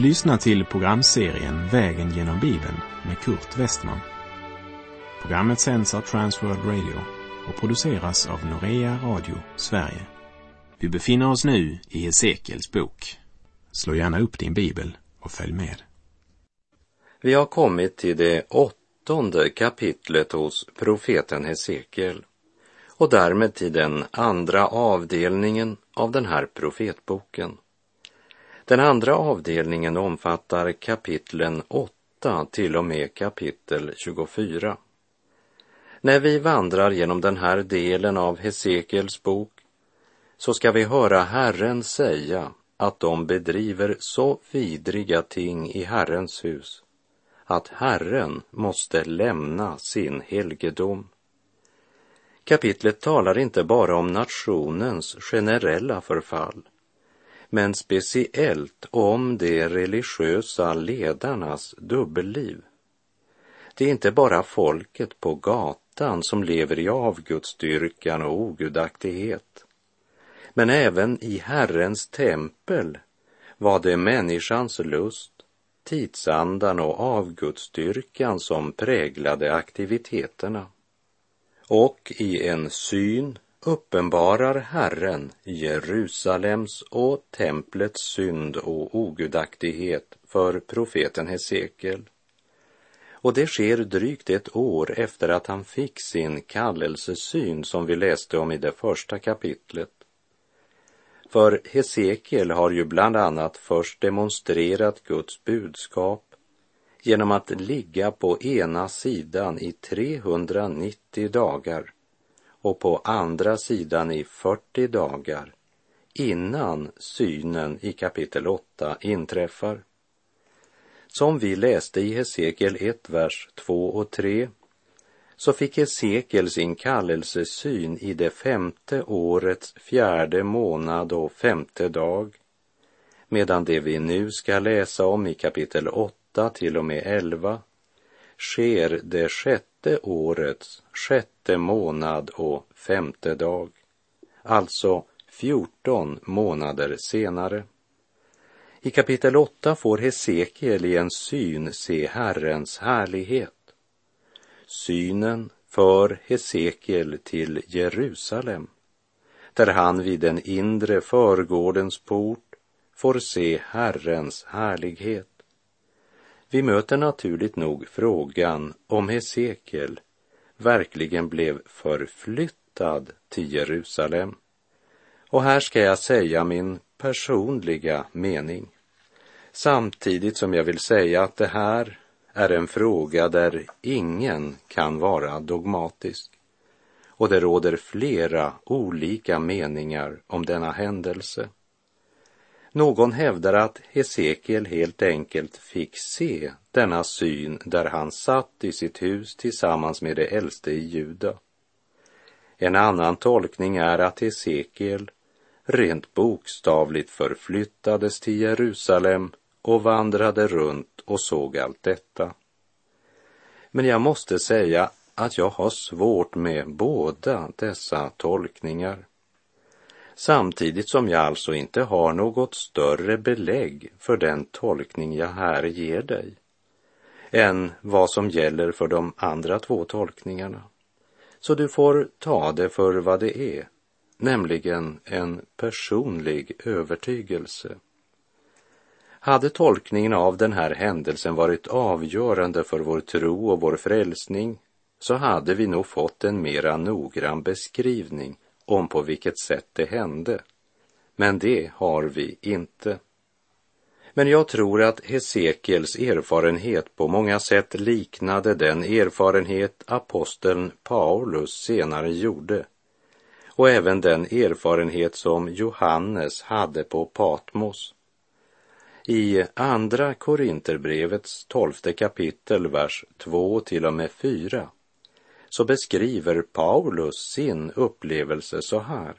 Du lyssnar till programserien Vägen genom Bibeln med Kurt Westman. Programmet sänds av Transworld Radio och produceras av Norea Radio Sverige. Vi befinner oss nu i Hesekiels bok. Slå gärna upp din bibel och följ med. Vi har kommit till det åttonde kapitlet hos profeten Hesekiel och därmed till den andra avdelningen av den här profetboken. Den andra avdelningen omfattar kapitlen 8 till och med kapitel 24. När vi vandrar genom den här delen av Hesekiels bok så ska vi höra Herren säga att de bedriver så vidriga ting i Herrens hus att Herren måste lämna sin helgedom. Kapitlet talar inte bara om nationens generella förfall men speciellt om de religiösa ledarnas dubbelliv. Det är inte bara folket på gatan som lever i avgudsdyrkan och ogudaktighet. Men även i Herrens tempel var det människans lust, tidsandan och avgudsdyrkan som präglade aktiviteterna. Och i en syn uppenbarar Herren Jerusalems och templets synd och ogudaktighet för profeten Hesekiel. Och det sker drygt ett år efter att han fick sin kallelsesyn som vi läste om i det första kapitlet. För Hesekiel har ju bland annat först demonstrerat Guds budskap genom att ligga på ena sidan i 390 dagar och på andra sidan i 40 dagar innan synen i kapitel 8 inträffar. Som vi läste i Hesekiel 1, vers 2 och 3 så fick Hesekiel sin kallelsesyn i det femte årets fjärde månad och femte dag medan det vi nu ska läsa om i kapitel 8 till och med 11 sker det sjätte årets sjätte månad och femte dag, alltså 14 månader senare. I kapitel 8 får Hesekiel i en syn se Herrens härlighet. Synen för Hesekiel till Jerusalem, där han vid den inre förgårdens port får se Herrens härlighet. Vi möter naturligt nog frågan om Hesekiel verkligen blev förflyttad till Jerusalem. Och här ska jag säga min personliga mening. Samtidigt som jag vill säga att det här är en fråga där ingen kan vara dogmatisk. Och det råder flera olika meningar om denna händelse. Någon hävdar att Hesekiel helt enkelt fick se denna syn där han satt i sitt hus tillsammans med det äldste i Juda. En annan tolkning är att Hesekiel rent bokstavligt förflyttades till Jerusalem och vandrade runt och såg allt detta. Men jag måste säga att jag har svårt med båda dessa tolkningar samtidigt som jag alltså inte har något större belägg för den tolkning jag här ger dig än vad som gäller för de andra två tolkningarna. Så du får ta det för vad det är, nämligen en personlig övertygelse. Hade tolkningen av den här händelsen varit avgörande för vår tro och vår frälsning så hade vi nog fått en mera noggrann beskrivning om på vilket sätt det hände. Men det har vi inte. Men jag tror att Hesekiels erfarenhet på många sätt liknade den erfarenhet aposteln Paulus senare gjorde och även den erfarenhet som Johannes hade på Patmos. I Andra Korinterbrevets tolfte kapitel, vers 2 till och med 4 så beskriver Paulus sin upplevelse så här.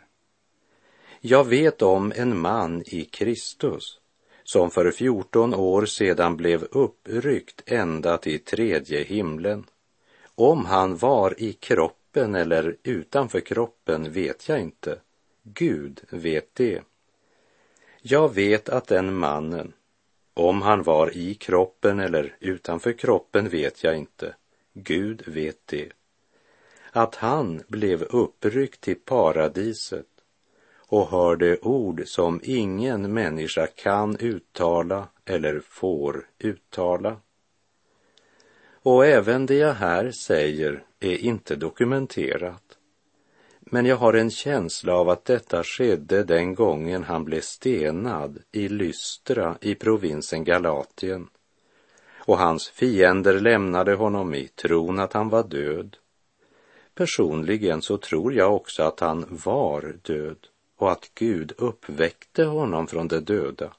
Jag vet om en man i Kristus som för 14 år sedan blev uppryckt ända till tredje himlen. Om han var i kroppen eller utanför kroppen vet jag inte. Gud vet det. Jag vet att den mannen, Om han var i kroppen eller utanför kroppen vet jag inte. Gud vet det. Att han blev uppryckt till paradiset och hörde ord som ingen människa kan uttala eller får uttala. Och även det jag här säger är inte dokumenterat. Men jag har en känsla av att detta skedde den gången han blev stenad i Lystra i provinsen Galatien. Och hans fiender lämnade honom i tron att han var död. Personligen så tror jag också att han var död och att Gud uppväckte honom från de döda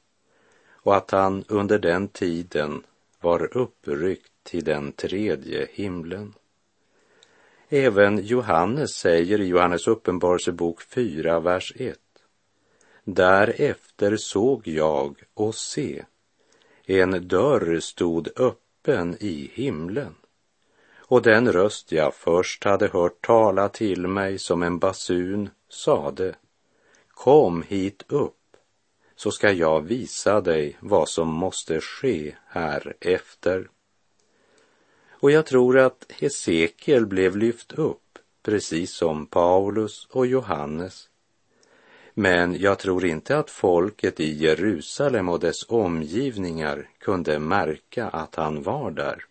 och att han under den tiden var uppryckt till den tredje himlen. Även Johannes säger i Johannes uppenbarelsebok 4, vers 1. Därefter såg jag och se, en dörr stod öppen i himlen och den röst jag först hade hört tala till mig som en basun sade Kom hit upp, så ska jag visa dig vad som måste ske här efter. Och jag tror att Hesekiel blev lyft upp, precis som Paulus och Johannes. Men jag tror inte att folket i Jerusalem och dess omgivningar kunde märka att han var där.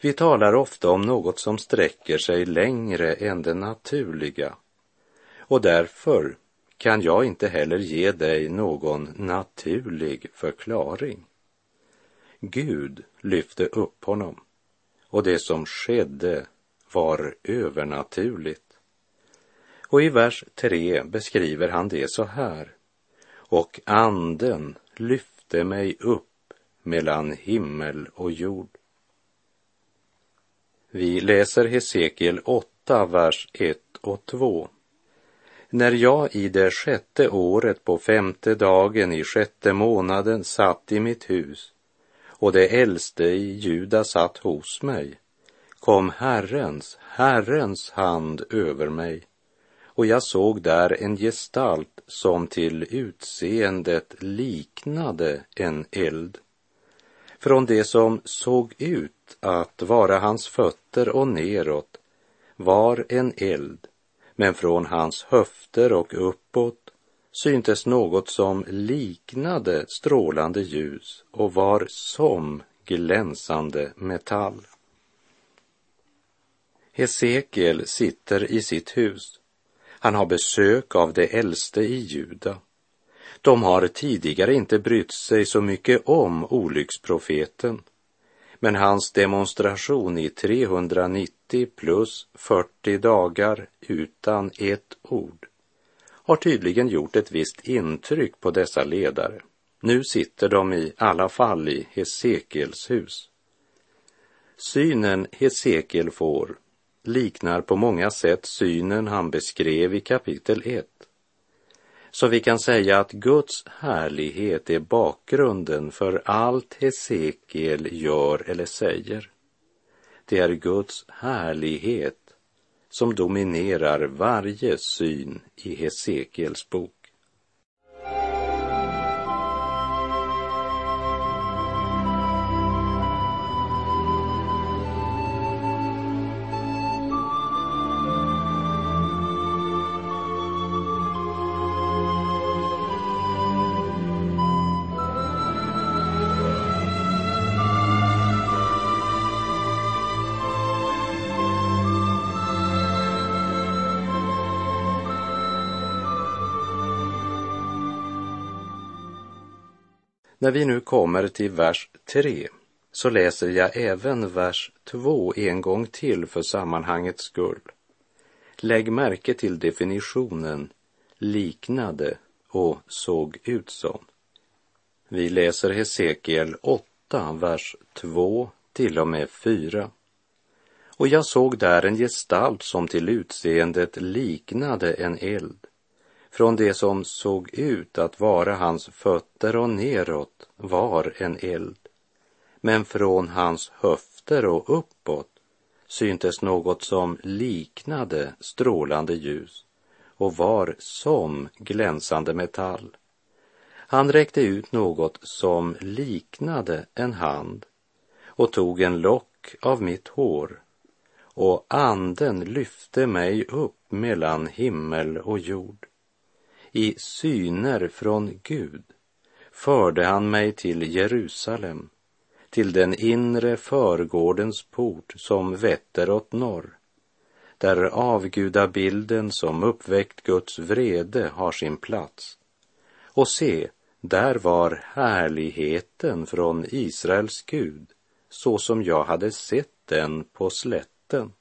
Vi talar ofta om något som sträcker sig längre än det naturliga och därför kan jag inte heller ge dig någon naturlig förklaring. Gud lyfte upp honom och det som skedde var övernaturligt. Och i vers 3 beskriver han det så här. Och anden lyfte mig upp mellan himmel och jord. Vi läser Hesekiel 8, vers 1 och 2. När jag i det sjätte året på femte dagen i sjätte månaden satt i mitt hus och det äldste i Juda satt hos mig kom Herrens, Herrens hand över mig och jag såg där en gestalt som till utseendet liknade en eld. Från det som såg ut att vara hans fötter och neråt var en eld men från hans höfter och uppåt syntes något som liknade strålande ljus och var som glänsande metall. Hesekiel sitter i sitt hus. Han har besök av de äldste i Juda. De har tidigare inte brytt sig så mycket om olycksprofeten men hans demonstration i 390 plus 40 dagar utan ett ord har tydligen gjort ett visst intryck på dessa ledare. Nu sitter de i alla fall i Hesekiels hus. Synen Hesekiel får liknar på många sätt synen han beskrev i kapitel 1 så vi kan säga att Guds härlighet är bakgrunden för allt Hesekiel gör eller säger. Det är Guds härlighet som dominerar varje syn i Hesekiels bok. När vi nu kommer till vers 3 så läser jag även vers 2 en gång till för sammanhangets skull. Lägg märke till definitionen liknade och såg ut som. Vi läser Hesekiel 8, vers 2 till och med 4. Och jag såg där en gestalt som till utseendet liknade en eld från det som såg ut att vara hans fötter och neråt var en eld. Men från hans höfter och uppåt syntes något som liknade strålande ljus och var som glänsande metall. Han räckte ut något som liknade en hand och tog en lock av mitt hår och anden lyfte mig upp mellan himmel och jord. I syner från Gud förde han mig till Jerusalem, till den inre förgårdens port som vetter åt norr, där avgudabilden som uppväckt Guds vrede har sin plats. Och se, där var härligheten från Israels Gud, så som jag hade sett den på slätten.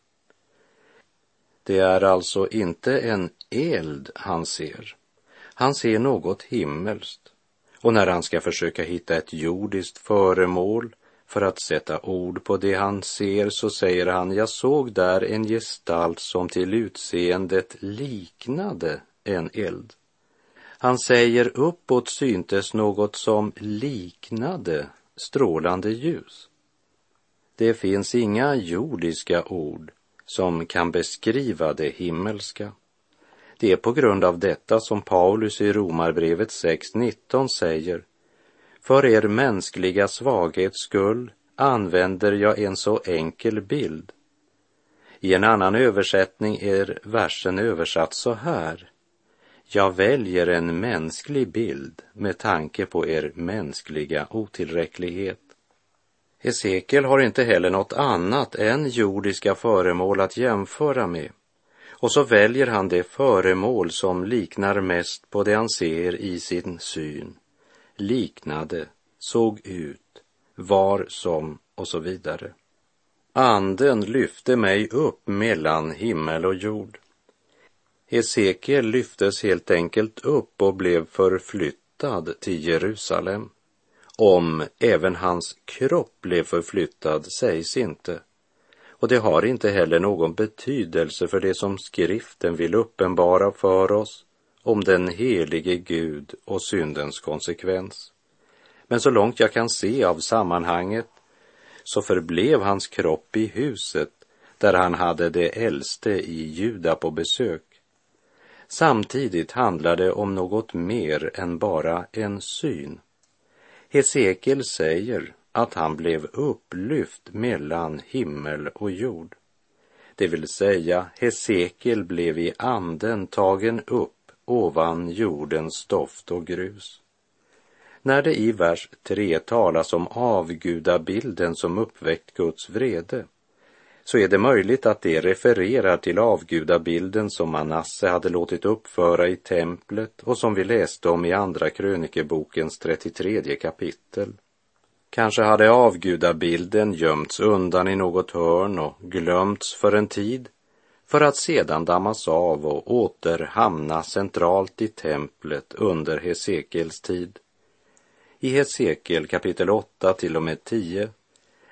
Det är alltså inte en eld han ser. Han ser något himmelskt. Och när han ska försöka hitta ett jordiskt föremål för att sätta ord på det han ser så säger han, jag såg där en gestalt som till utseendet liknade en eld. Han säger uppåt syntes något som liknade strålande ljus. Det finns inga jordiska ord som kan beskriva det himmelska. Det är på grund av detta som Paulus i Romarbrevet 6.19 säger För er mänskliga svaghets skull använder jag en så enkel bild. I en annan översättning är versen översatt så här. Jag väljer en mänsklig bild med tanke på er mänskliga otillräcklighet. Hesekiel har inte heller något annat än jordiska föremål att jämföra med. Och så väljer han det föremål som liknar mest på det han ser i sin syn. Liknade, såg ut, var som och så vidare. Anden lyfte mig upp mellan himmel och jord. Hesekiel lyftes helt enkelt upp och blev förflyttad till Jerusalem. Om även hans kropp blev förflyttad sägs inte. Och det har inte heller någon betydelse för det som skriften vill uppenbara för oss om den helige Gud och syndens konsekvens. Men så långt jag kan se av sammanhanget så förblev hans kropp i huset där han hade det äldste i Juda på besök. Samtidigt handlar det om något mer än bara en syn. Hesekiel säger att han blev upplyft mellan himmel och jord. Det vill säga, Hesekiel blev i anden tagen upp ovan jordens stoft och grus. När det i vers 3 talas om avgudabilden som uppväckt Guds vrede, så är det möjligt att det refererar till avgudabilden som Manasse hade låtit uppföra i templet och som vi läste om i Andra krönikebokens 33 kapitel. Kanske hade avgudabilden gömts undan i något hörn och glömts för en tid för att sedan dammas av och åter hamna centralt i templet under Hesekels tid. I Hesekiel kapitel 8 till och med 10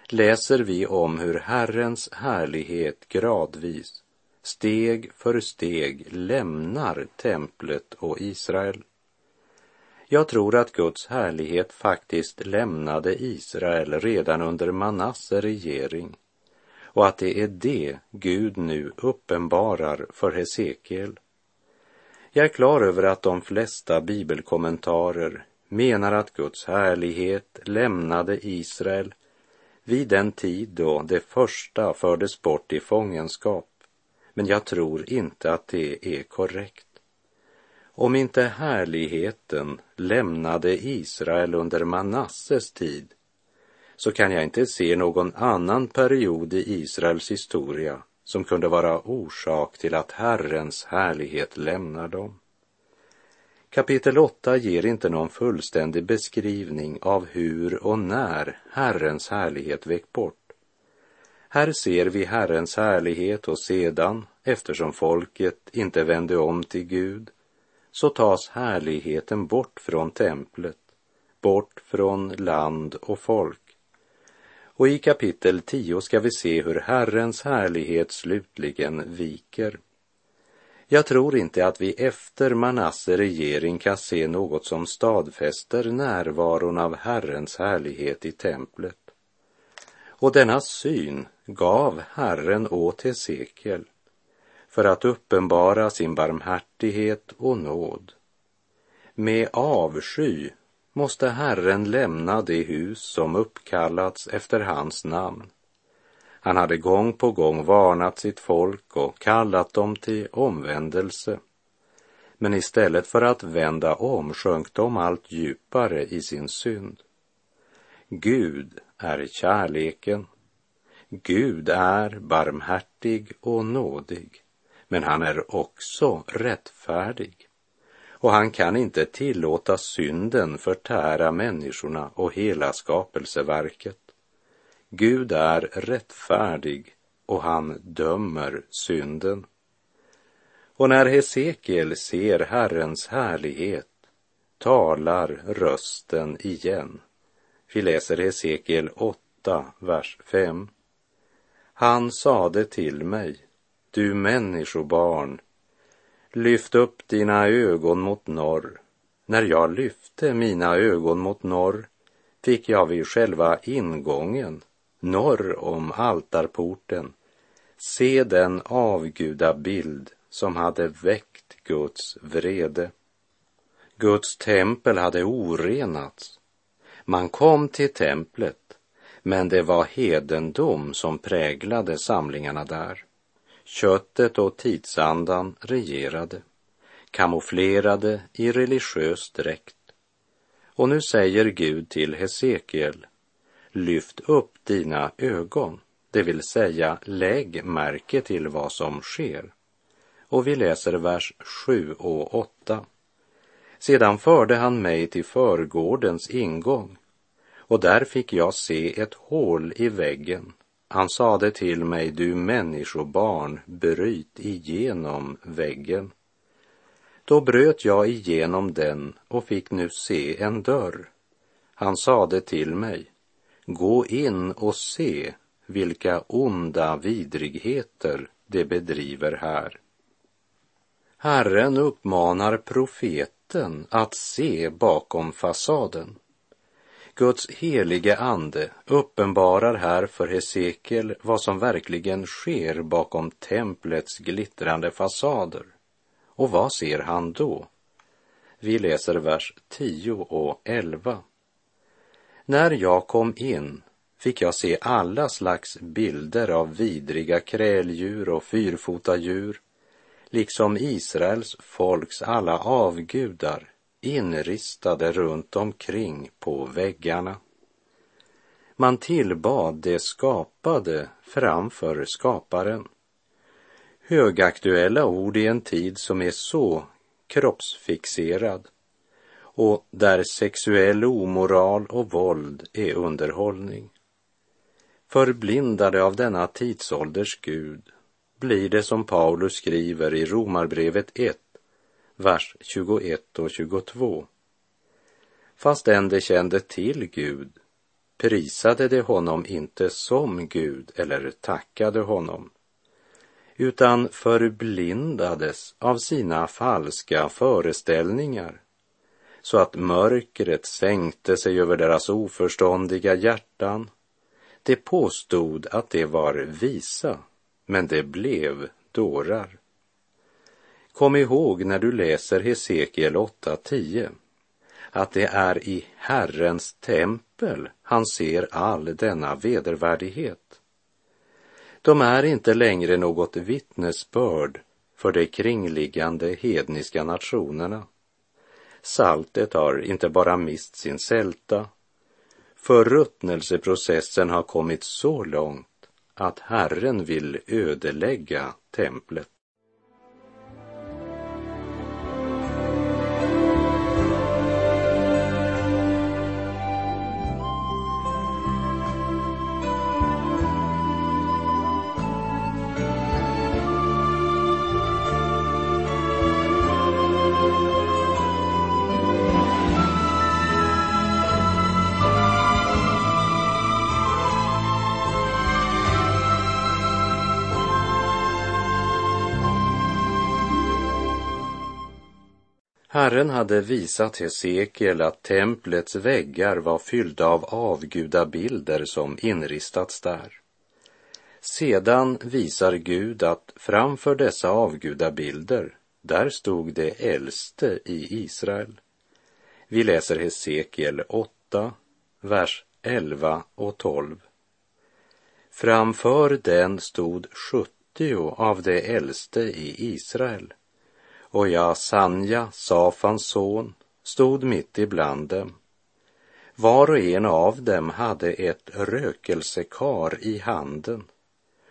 läser vi om hur Herrens härlighet gradvis, steg för steg lämnar templet och Israel. Jag tror att Guds härlighet faktiskt lämnade Israel redan under Manasse regering och att det är det Gud nu uppenbarar för Hesekiel. Jag är klar över att de flesta bibelkommentarer menar att Guds härlighet lämnade Israel vid den tid då det första fördes bort i fångenskap, men jag tror inte att det är korrekt. Om inte härligheten lämnade Israel under Manasses tid så kan jag inte se någon annan period i Israels historia som kunde vara orsak till att Herrens härlighet lämnar dem. Kapitel 8 ger inte någon fullständig beskrivning av hur och när Herrens härlighet väck bort. Här ser vi Herrens härlighet och sedan, eftersom folket inte vände om till Gud, så tas härligheten bort från templet, bort från land och folk. Och i kapitel 10 ska vi se hur Herrens härlighet slutligen viker. Jag tror inte att vi efter Manasse regering kan se något som stadfäster närvaron av Herrens härlighet i templet. Och denna syn gav Herren åt Hesekiel för att uppenbara sin barmhärtighet och nåd. Med avsky måste Herren lämna det hus som uppkallats efter hans namn. Han hade gång på gång varnat sitt folk och kallat dem till omvändelse. Men istället för att vända om sjönk de allt djupare i sin synd. Gud är kärleken. Gud är barmhärtig och nådig, men han är också rättfärdig och han kan inte tillåta synden förtära människorna och hela skapelseverket. Gud är rättfärdig och han dömer synden. Och när Hesekiel ser Herrens härlighet talar rösten igen. Vi läser Hesekiel 8, vers 5. Han sade till mig, du människobarn, Lyft upp dina ögon mot norr. När jag lyfte mina ögon mot norr fick jag vid själva ingången, norr om altarporten, se den avgudabild som hade väckt Guds vrede. Guds tempel hade orenats. Man kom till templet, men det var hedendom som präglade samlingarna där. Köttet och tidsandan regerade, kamouflerade i religiös dräkt. Och nu säger Gud till Hesekiel, lyft upp dina ögon, det vill säga lägg märke till vad som sker. Och vi läser vers 7 och 8. Sedan förde han mig till förgårdens ingång och där fick jag se ett hål i väggen han sade till mig, du människobarn, bryt igenom väggen. Då bröt jag igenom den och fick nu se en dörr. Han sade till mig, gå in och se vilka onda vidrigheter det bedriver här. Herren uppmanar profeten att se bakom fasaden. Guds helige ande uppenbarar här för Hesekiel vad som verkligen sker bakom templets glittrande fasader. Och vad ser han då? Vi läser vers 10 och 11. När jag kom in fick jag se alla slags bilder av vidriga kräldjur och fyrfotadjur, liksom Israels folks alla avgudar inristade runt omkring på väggarna. Man tillbad det skapade framför skaparen. Högaktuella ord i en tid som är så kroppsfixerad och där sexuell omoral och våld är underhållning. Förblindade av denna tidsålders Gud blir det som Paulus skriver i Romarbrevet 1 vers 21 och 22. Fastän de kände till Gud prisade de honom inte som Gud eller tackade honom, utan förblindades av sina falska föreställningar så att mörkret sänkte sig över deras oförståndiga hjärtan. De påstod att de var visa, men det blev dårar. Kom ihåg när du läser Hesekiel 8.10 att det är i Herrens tempel han ser all denna vedervärdighet. De är inte längre något vittnesbörd för de kringliggande hedniska nationerna. Saltet har inte bara mist sin sälta, förruttnelseprocessen har kommit så långt att Herren vill ödelägga templet. Herren hade visat Hesekiel att templets väggar var fyllda av avgudabilder som inristats där. Sedan visar Gud att framför dessa avgudabilder, där stod det äldste i Israel. Vi läser Hesekiel 8, vers 11 och 12. Framför den stod 70 av de äldste i Israel och jag, Sanja, Safans son, stod mitt ibland dem. Var och en av dem hade ett rökelsekar i handen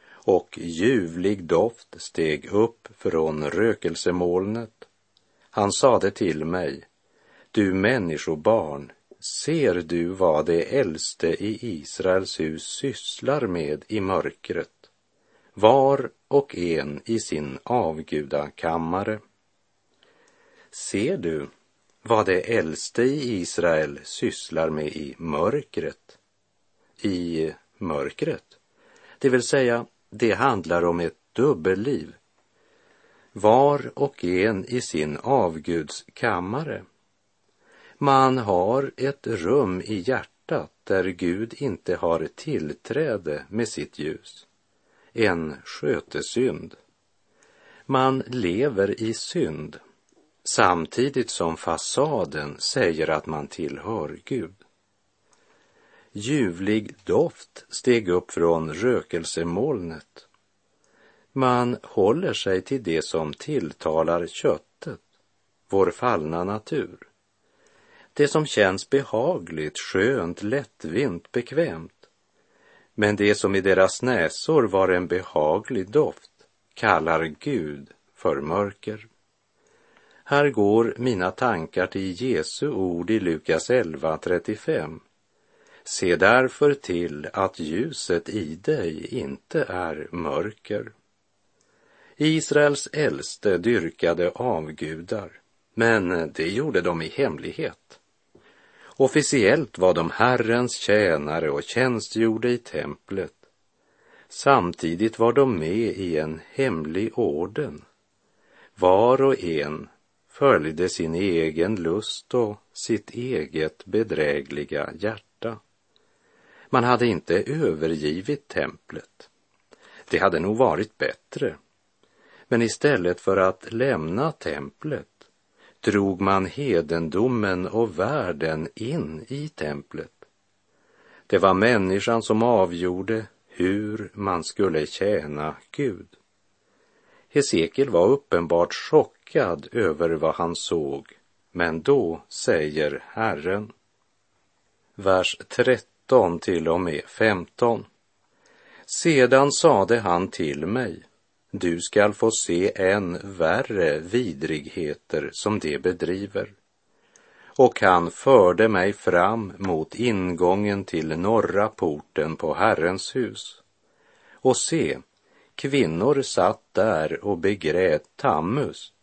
och ljuvlig doft steg upp från rökelsemolnet. Han sade till mig, du människobarn, ser du vad de äldste i Israels hus sysslar med i mörkret, var och en i sin avgudakammare? Ser du vad det äldste i Israel sysslar med i mörkret? I mörkret? Det vill säga, det handlar om ett dubbelliv. Var och en i sin avgudskammare. Man har ett rum i hjärtat där Gud inte har tillträde med sitt ljus. En skötesynd. Man lever i synd samtidigt som fasaden säger att man tillhör Gud. Ljuvlig doft steg upp från rökelsemolnet. Man håller sig till det som tilltalar köttet, vår fallna natur. Det som känns behagligt, skönt, lättvint, bekvämt. Men det som i deras näsor var en behaglig doft kallar Gud för mörker. Här går mina tankar till Jesu ord i Lukas 11.35. Se därför till att ljuset i dig inte är mörker. Israels äldste dyrkade avgudar, men det gjorde de i hemlighet. Officiellt var de Herrens tjänare och tjänstgjorde i templet. Samtidigt var de med i en hemlig orden. Var och en följde sin egen lust och sitt eget bedrägliga hjärta. Man hade inte övergivit templet. Det hade nog varit bättre. Men istället för att lämna templet drog man hedendomen och världen in i templet. Det var människan som avgjorde hur man skulle tjäna Gud. Hesekiel var uppenbart chockad över vad han såg, men då säger Herren. Vers 13 till och med 15. Sedan sade han till mig, du skall få se än värre vidrigheter som de bedriver. Och han förde mig fram mot ingången till norra porten på Herrens hus. Och se, kvinnor satt där och begrät Tammus.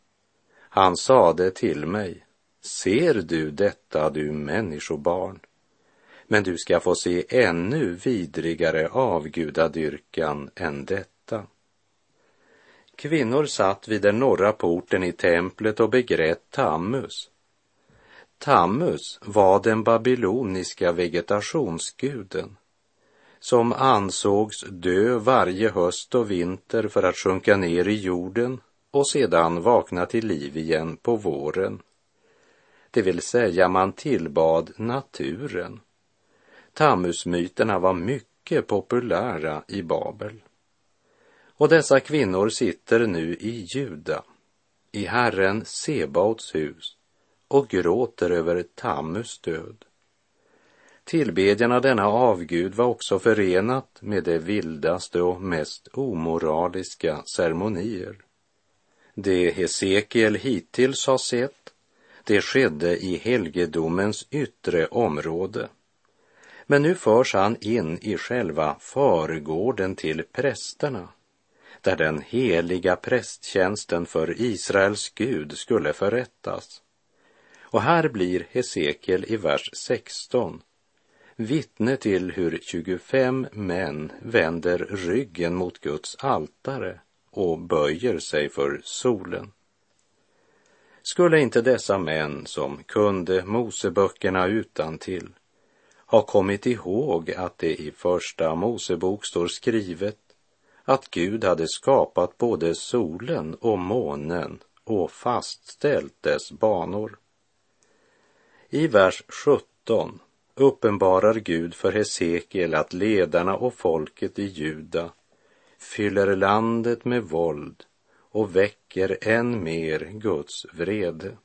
Han sade till mig, ser du detta, du människobarn? Men du ska få se ännu vidrigare avgudadyrkan än detta. Kvinnor satt vid den norra porten i templet och begrät Tammus. Tammus var den babyloniska vegetationsguden som ansågs dö varje höst och vinter för att sjunka ner i jorden och sedan vakna till liv igen på våren. Det vill säga man tillbad naturen. Tammusmyterna var mycket populära i Babel. Och dessa kvinnor sitter nu i Juda, i Herren Sebaots hus och gråter över Tammus död. Tillbedjan av denna avgud var också förenat med de vildaste och mest omoraliska ceremonier. Det Hesekiel hittills har sett, det skedde i helgedomens yttre område. Men nu förs han in i själva förgården till prästerna, där den heliga prästtjänsten för Israels Gud skulle förrättas. Och här blir Hesekiel i vers 16 vittne till hur 25 män vänder ryggen mot Guds altare och böjer sig för solen. Skulle inte dessa män som kunde Moseböckerna utan till ha kommit ihåg att det i första Mosebok står skrivet att Gud hade skapat både solen och månen och fastställt dess banor. I vers 17 uppenbarar Gud för Hesekiel att ledarna och folket i Juda fyller landet med våld och väcker än mer Guds vrede.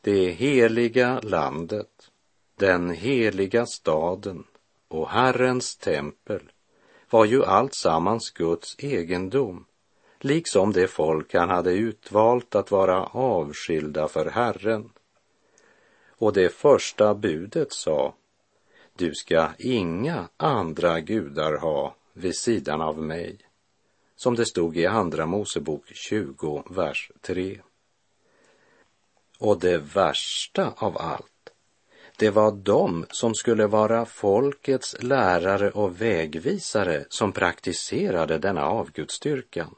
Det heliga landet, den heliga staden och Herrens tempel var ju alltsammans Guds egendom, liksom det folk han hade utvalt att vara avskilda för Herren. Och det första budet sa, du ska inga andra gudar ha vid sidan av mig, som det stod i Andra Mosebok 20, vers 3. Och det värsta av allt det var de som skulle vara folkets lärare och vägvisare som praktiserade denna avgudstyrkan.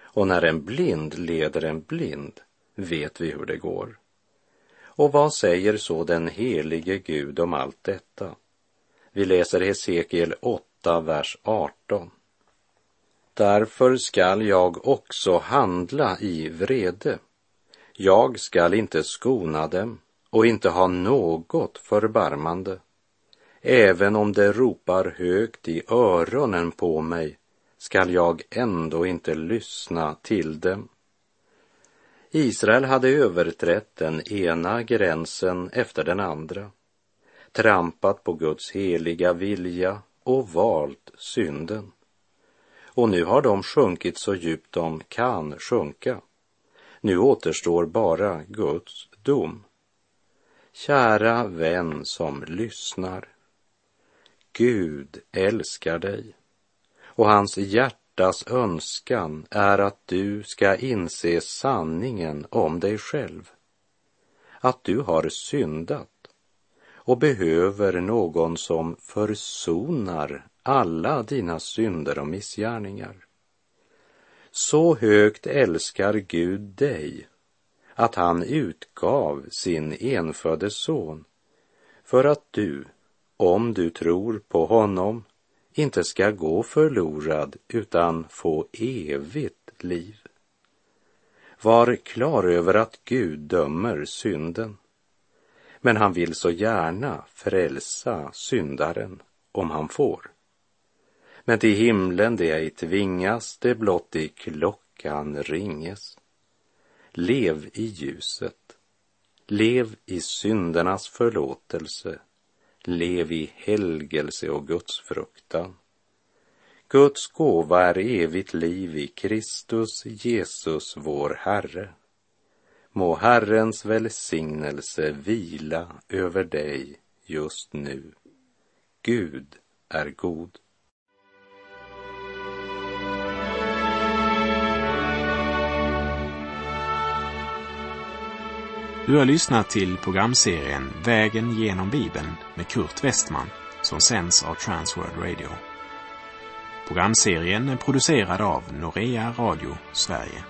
Och när en blind leder en blind vet vi hur det går. Och vad säger så den helige Gud om allt detta? Vi läser Hesekiel 8, 8, vers 18. Därför skall jag också handla i vrede. Jag skall inte skona dem och inte ha något förbarmande. Även om det ropar högt i öronen på mig skall jag ändå inte lyssna till dem. Israel hade överträtt den ena gränsen efter den andra, trampat på Guds heliga vilja och valt synden. Och nu har de sjunkit så djupt de kan sjunka. Nu återstår bara Guds dom. Kära vän som lyssnar. Gud älskar dig och hans hjärtas önskan är att du ska inse sanningen om dig själv. Att du har syndat och behöver någon som försonar alla dina synder och missgärningar. Så högt älskar Gud dig att han utgav sin enfödde son för att du, om du tror på honom, inte ska gå förlorad utan få evigt liv. Var klar över att Gud dömer synden, men han vill så gärna frälsa syndaren om han får. Men till himlen det ej tvingas, det blott i klockan ringes. Lev i ljuset. Lev i syndernas förlåtelse. Lev i helgelse och Guds fruktan. Guds gåva är evigt liv i Kristus Jesus, vår Herre. Må Herrens välsignelse vila över dig just nu. Gud är god. Du har lyssnat till programserien Vägen genom Bibeln med Kurt Westman som sänds av Transworld Radio. Programserien är producerad av Norea Radio Sverige.